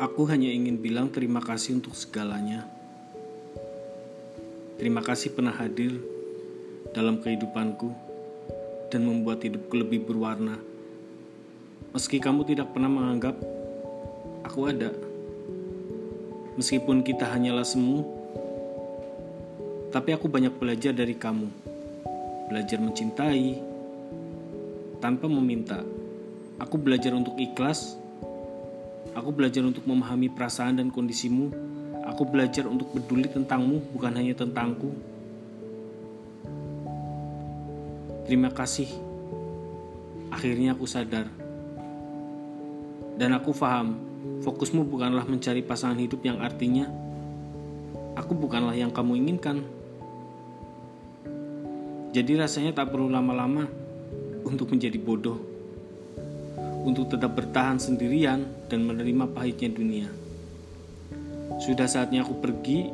Aku hanya ingin bilang terima kasih untuk segalanya. Terima kasih pernah hadir dalam kehidupanku dan membuat hidupku lebih berwarna. Meski kamu tidak pernah menganggap aku ada, meskipun kita hanyalah semu, tapi aku banyak belajar dari kamu. Belajar mencintai tanpa meminta. Aku belajar untuk ikhlas Aku belajar untuk memahami perasaan dan kondisimu. Aku belajar untuk peduli tentangmu, bukan hanya tentangku. Terima kasih. Akhirnya aku sadar. Dan aku paham, fokusmu bukanlah mencari pasangan hidup yang artinya aku bukanlah yang kamu inginkan. Jadi rasanya tak perlu lama-lama untuk menjadi bodoh untuk tetap bertahan sendirian dan menerima pahitnya dunia. Sudah saatnya aku pergi.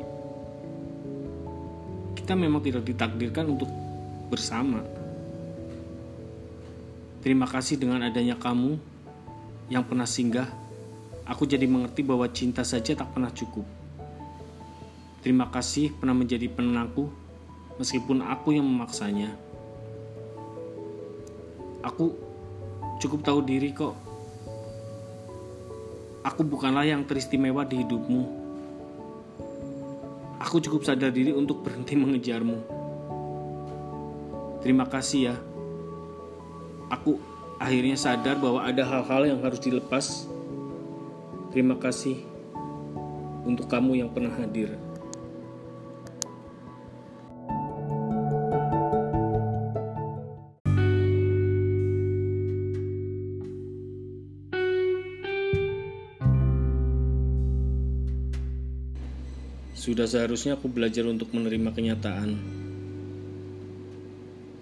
Kita memang tidak ditakdirkan untuk bersama. Terima kasih dengan adanya kamu yang pernah singgah. Aku jadi mengerti bahwa cinta saja tak pernah cukup. Terima kasih pernah menjadi penenangku, meskipun aku yang memaksanya. Aku cukup tahu diri kok. Aku bukanlah yang teristimewa di hidupmu. Aku cukup sadar diri untuk berhenti mengejarmu. Terima kasih ya. Aku akhirnya sadar bahwa ada hal-hal yang harus dilepas. Terima kasih untuk kamu yang pernah hadir. Sudah seharusnya aku belajar untuk menerima kenyataan.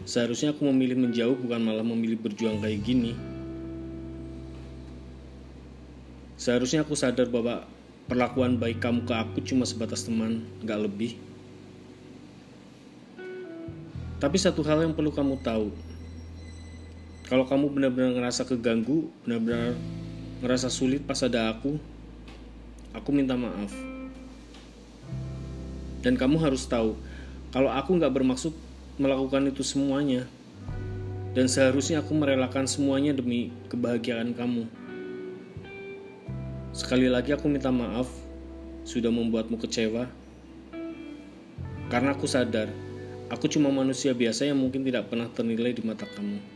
Seharusnya aku memilih menjauh bukan malah memilih berjuang kayak gini. Seharusnya aku sadar bahwa perlakuan baik kamu ke aku cuma sebatas teman, gak lebih. Tapi satu hal yang perlu kamu tahu, kalau kamu benar-benar ngerasa keganggu, benar-benar ngerasa sulit pas ada aku, aku minta maaf. Dan kamu harus tahu, kalau aku nggak bermaksud melakukan itu semuanya, dan seharusnya aku merelakan semuanya demi kebahagiaan kamu. Sekali lagi aku minta maaf sudah membuatmu kecewa. Karena aku sadar, aku cuma manusia biasa yang mungkin tidak pernah ternilai di mata kamu.